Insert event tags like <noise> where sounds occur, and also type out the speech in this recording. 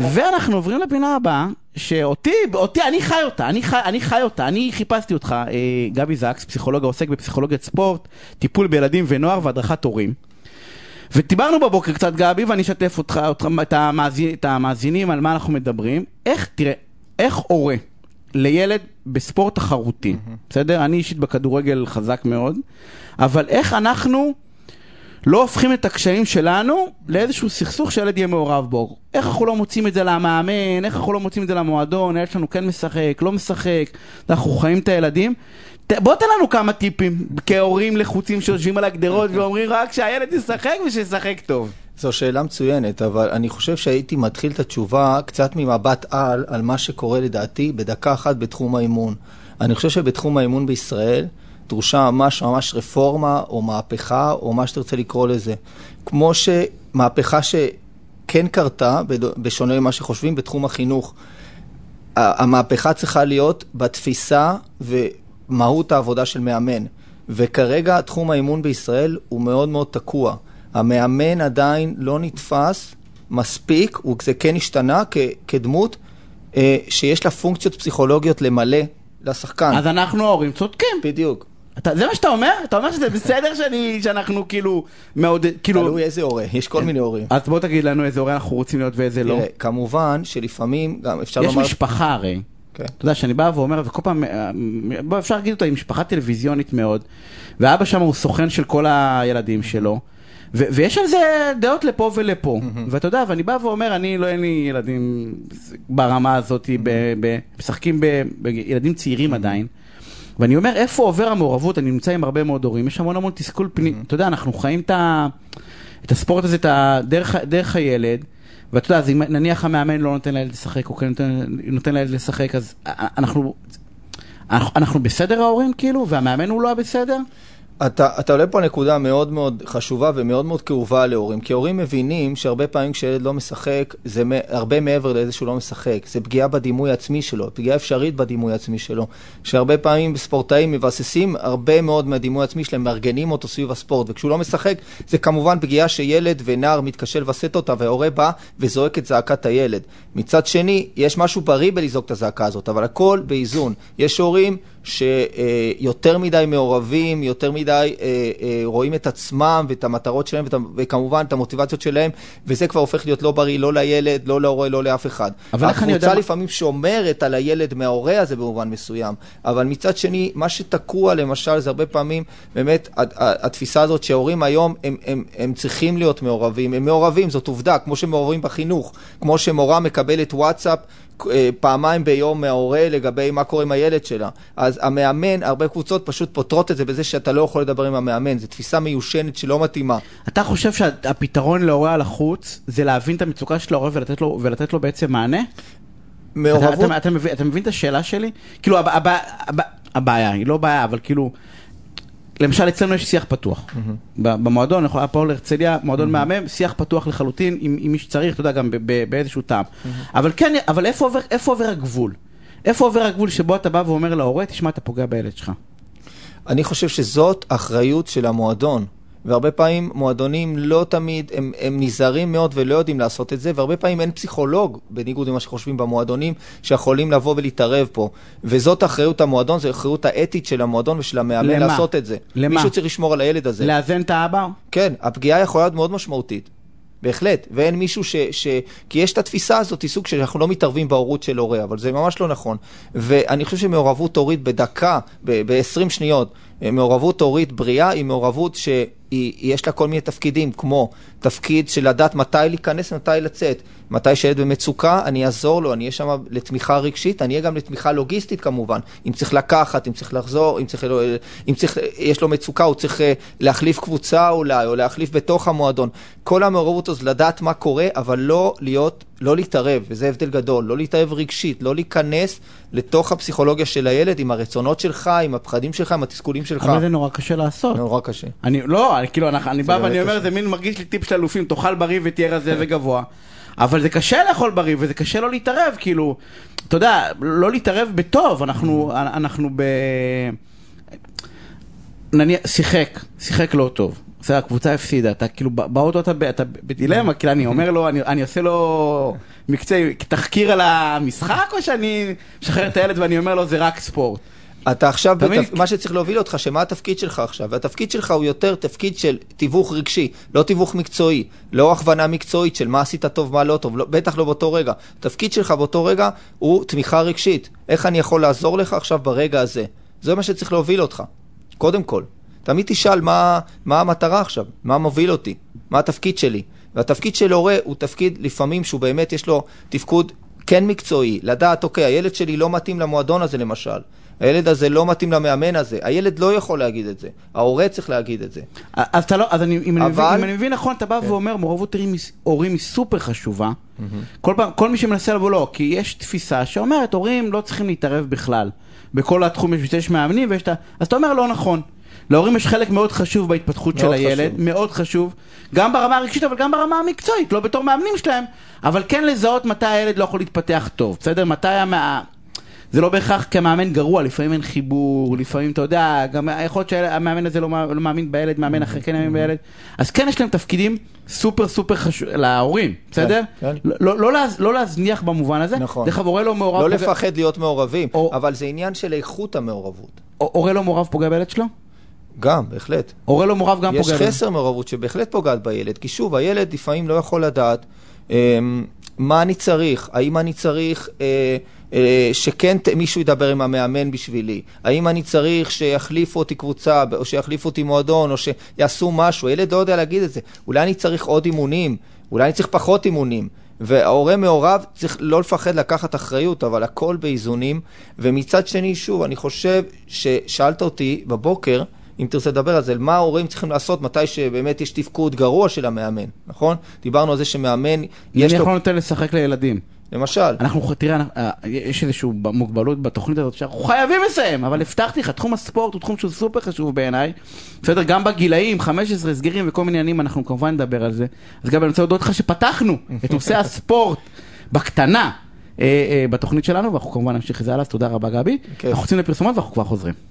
ואנחנו עוברים לפינה הבאה, שאותי, אותי, אני חי אותה, אני חי, אני חי אותה, אני חיפשתי אותך, אה, גבי זקס, פסיכולוג העוסק בפסיכולוגיית ספורט, טיפול בילדים ונוער והדרכת הורים. ודיברנו בבוקר קצת גבי, ואני אשתף אותך, אותך את, המאזין, את המאזינים על מה אנחנו מדברים. איך, תראה, איך הורה לילד בספורט תחרותי, mm-hmm. בסדר? אני אישית בכדורגל חזק מאוד, אבל איך אנחנו... לא הופכים את הקשיים שלנו לאיזשהו סכסוך שהילד יהיה מעורב בו. איך אנחנו לא מוצאים את זה למאמן, איך אנחנו לא מוצאים את זה למועדון, הילד שלנו כן משחק, לא משחק, אנחנו חיים את הילדים. בוא תן לנו כמה טיפים כהורים לחוצים שיושבים על הגדרות ואומרים רק שהילד ישחק ושישחק טוב. זו שאלה מצוינת, אבל אני חושב שהייתי מתחיל את התשובה קצת ממבט על, על מה שקורה לדעתי בדקה אחת בתחום האימון. אני חושב שבתחום האימון בישראל, דרושה ממש ממש רפורמה או מהפכה או מה שתרצה לקרוא לזה. כמו שמהפכה שכן קרתה, בשונה ממה שחושבים, בתחום החינוך. המהפכה צריכה להיות בתפיסה ומהות העבודה של מאמן. וכרגע תחום האימון בישראל הוא מאוד מאוד תקוע. המאמן עדיין לא נתפס מספיק, זה כן השתנה כ, כדמות אה, שיש לה פונקציות פסיכולוגיות למלא לשחקן. אז אנחנו ההורים צודקים. בדיוק. אתה, זה מה שאתה אומר? אתה אומר שזה בסדר שאני, שאנחנו כאילו מאוד, כאילו... תלוי איזה הורה, יש כל מיני הורים. אז בוא תגיד לנו איזה הורה אנחנו רוצים להיות ואיזה לא. כמובן שלפעמים גם אפשר לומר... יש משפחה הרי. כן. אתה יודע, שאני בא ואומר, וכל פעם, בוא אפשר להגיד אותה, היא משפחה טלוויזיונית מאוד, ואבא שם הוא סוכן של כל הילדים שלו. ויש על זה דעות לפה ולפה, ואתה יודע, ואני בא ואומר, אני לא אין לי ילדים ברמה הזאת, משחקים בילדים צעירים עדיין, ואני אומר, איפה עובר המעורבות? אני נמצא עם הרבה מאוד הורים, יש המון המון תסכול פנים. Mm-hmm. אתה יודע, אנחנו חיים את, ה... את הספורט הזה, את הדרך, דרך הילד, ואתה יודע, אז אם נניח המאמן לא נותן לילד לשחק, או כן נותן, נותן לילד לשחק, אז אנחנו, אנחנו, אנחנו בסדר ההורים כאילו, והמאמן הוא לא בסדר? אתה, אתה עולה פה נקודה מאוד מאוד חשובה ומאוד מאוד כאובה להורים, כי הורים מבינים שהרבה פעמים כשילד לא משחק, זה הרבה מעבר לאיזה שהוא לא משחק, זה פגיעה בדימוי העצמי שלו, פגיעה אפשרית בדימוי העצמי שלו, שהרבה פעמים ספורטאים מבססים הרבה מאוד מהדימוי העצמי שלהם, מארגנים אותו סביב הספורט, וכשהוא לא משחק, זה כמובן פגיעה שילד ונער מתקשה לווסת אותה, וההורה בא וזועק את זעקת הילד. מצד שני, יש משהו בריא בלזעוק את הזעקה הזאת, אבל הכל באיזון. יש הורים שיותר מדי מעורבים, יותר מדי אה, אה, רואים את עצמם ואת המטרות שלהם וכמובן את המוטיבציות שלהם, וזה כבר הופך להיות לא בריא, לא לילד, לא להורה, לא לאף אחד. אבל איך אני יודע... הקבוצה לפעמים שומרת על הילד מההורה הזה במובן מסוים, אבל מצד שני, מה שתקוע למשל זה הרבה פעמים באמת התפיסה הזאת שההורים היום הם, הם, הם צריכים להיות מעורבים, הם מעורבים, זאת עובדה, כמו שמעורבים בחינוך, כמו שמורה מקבלת וואטסאפ פעמיים ביום מההורה לגבי מה קורה עם הילד שלה. אז המאמן, הרבה קבוצות פשוט פותרות את זה בזה שאתה לא יכול לדבר עם המאמן, זו תפיסה מיושנת שלא מתאימה. אתה חושב שהפתרון להורה על החוץ זה להבין את המצוקה של ההורה ולתת לו, ולתת לו בעצם מענה? מעורבות... אתה, אתה, אתה, מבין, אתה מבין את השאלה שלי? כאילו הבעיה היא לא בעיה, אבל כאילו... למשל אצלנו יש שיח פתוח, במועדון, פה להרצליה, מועדון מהמם, שיח פתוח לחלוטין עם מי שצריך, אתה יודע, גם באיזשהו טעם. אבל כן, אבל איפה עובר הגבול? איפה עובר הגבול שבו אתה בא ואומר להורה, תשמע, אתה פוגע בילד שלך? אני חושב שזאת אחריות של המועדון. והרבה פעמים מועדונים לא תמיד, הם, הם נזהרים מאוד ולא יודעים לעשות את זה, והרבה פעמים אין פסיכולוג, בניגוד למה שחושבים במועדונים, שיכולים לבוא ולהתערב פה. וזאת אחריות המועדון, זו אחריות האתית של המועדון ושל המאמן למה? לעשות את זה. למה? מישהו צריך לשמור על הילד הזה. לאזן את האבא? כן, הפגיעה יכולה להיות מאוד משמעותית. בהחלט, ואין מישהו ש... ש... כי יש את התפיסה הזאת, סוג שאנחנו לא מתערבים בהורות של הורה, אבל זה ממש לא נכון. ואני חושב שמעורבות הורית בדקה, ב-20 ב- שניות, מעורבות הורית בריאה היא מעורבות שיש לה כל מיני תפקידים, כמו תפקיד של לדעת מתי להיכנס ומתי לצאת. מתי שילד במצוקה, אני אעזור לו, אני אהיה שם לתמיכה רגשית, אני אהיה גם לתמיכה לוגיסטית כמובן. אם צריך לקחת, אם צריך לחזור, אם צריך, אם צריך יש לו מצוקה, הוא צריך אה, להחליף קבוצה אולי, או להחליף בתוך המועדון. כל המעורבות הזאת, לדעת מה קורה, אבל לא להיות, לא להתערב, וזה הבדל גדול, לא להתערב רגשית, לא להיכנס לתוך הפסיכולוגיה של הילד עם הרצונות שלך, עם הפחדים שלך, עם התסכולים שלך. אבל זה נורא קשה לעשות. נורא קשה. אני, לא, אני, כאילו, אני, בא ואני אומר, זה מין מרגיש לי טיפ של אלופים, תאכל בריא ותהיה רזה וגבוה. אבל זה קשה לאכול בריא, וזה קשה לא להתערב, כאילו, אתה יודע, לא להתערב בטוב, אנחנו, אנחנו ב... נניח, שיחק, שיחק לא טוב. בסדר, הקבוצה הפסידה, אתה כאילו בא- באוטו אתה אתה בדילמה, כאילו אני אומר לו, אני אני עושה לו מקצועי, תחקיר על המשחק, או שאני משחרר את הילד ואני אומר לו זה רק ספורט? אתה עכשיו, מבין? בתפ... מה שצריך להוביל אותך, שמה התפקיד שלך עכשיו? והתפקיד שלך הוא יותר תפקיד של תיווך רגשי, לא תיווך מקצועי, לא הכוונה מקצועית של מה עשית טוב, מה לא טוב, לא, בטח לא באותו רגע. התפקיד שלך באותו רגע הוא תמיכה רגשית. איך אני יכול לעזור לך עכשיו ברגע הזה? זה מה שצריך להוביל אותך, קודם כל. תמיד תשאל מה, מה המטרה עכשיו, מה מוביל אותי, מה התפקיד שלי. והתפקיד של הורה הוא תפקיד לפעמים שהוא באמת יש לו תפקוד כן מקצועי, לדעת, אוקיי, הילד שלי לא מתאים למועדון הזה למשל, הילד הזה לא מתאים למאמן הזה, הילד לא יכול להגיד את זה, ההורה צריך להגיד את זה. אז אתה לא, אז אני, אם, אני מבין, אבל- אם אני מבין נכון, אתה בא ואומר, מעורבות הורים היא- סופר חשובה. כל פעם, כל מי שמנסה לבוא לא, כי יש תפיסה שאומרת, הורים לא צריכים להתערב בכלל. בכל התחום יש, יש מאמנים ויש את ה... אז אתה אומר, לא נכון. להורים יש חלק מאוד חשוב בהתפתחות של הילד, חשוב. מאוד חשוב, גם ברמה הרגשית אבל גם ברמה המקצועית, לא בתור מאמנים שלהם, אבל כן לזהות מתי הילד לא יכול להתפתח טוב, בסדר? מתי המא... זה לא בהכרח כמאמן גרוע, לפעמים אין חיבור, לפעמים אתה יודע, גם יכול להיות שהמאמן הזה לא, לא מאמין בילד, מאמן אחר כן מאמין בילד, אז כן יש להם תפקידים סופר סופר חשובים, להורים, בסדר? כן. לא, לא, לא, להז- לא להזניח במובן הזה, נכון. דרך אגב הורה לא מעורב, לא פוגע- לפחד להיות מעורבים, או- אבל זה עניין של איכות המעורבות. הורה לא מעורב פוגע בילד שלו? גם, בהחלט. הורה לא מעורב גם יש פוגע בילד. חסר מעורבות שבהחלט פוגעת בילד, כי שוב, הילד לפעמים לא יכול לדעת אמ, מה אני צריך, האם אני צריך אה, שכן ת- מישהו ידבר עם המאמן בשבילי, האם אני צריך שיחליפו אותי קבוצה, או שיחליפו אותי מועדון, או שיעשו משהו, הילד לא יודע להגיד את זה. אולי אני צריך עוד אימונים, אולי אני צריך פחות אימונים. וההורה מעורב צריך לא לפחד לקחת אחריות, אבל הכל באיזונים. ומצד שני, שוב, אני חושב ששאלת אותי בבוקר, אם תרצה לדבר על זה, מה ההורים צריכים לעשות מתי שבאמת יש תפקוד גרוע של המאמן, נכון? דיברנו על זה שמאמן, יש אני לו, יכול נותן לשחק לילדים. למשל, אנחנו, תראה, אה, יש איזושהי מוגבלות בתוכנית הזאת שאנחנו חייבים לסיים, אבל הבטחתי לך, תחום הספורט הוא תחום שהוא סופר חשוב בעיניי. בסדר, גם בגילאים, 15 סגירים וכל מיני עניינים, אנחנו כמובן נדבר על זה. אז גם אני רוצה להודות לך שפתחנו את נושא <laughs> הספורט בקטנה אה, אה, בתוכנית שלנו, ואנחנו כמובן נמשיך את זה הלאה, אז תודה רבה גבי. כן. אנחנו יוצאים לפרסומות ואנחנו כבר חוזרים.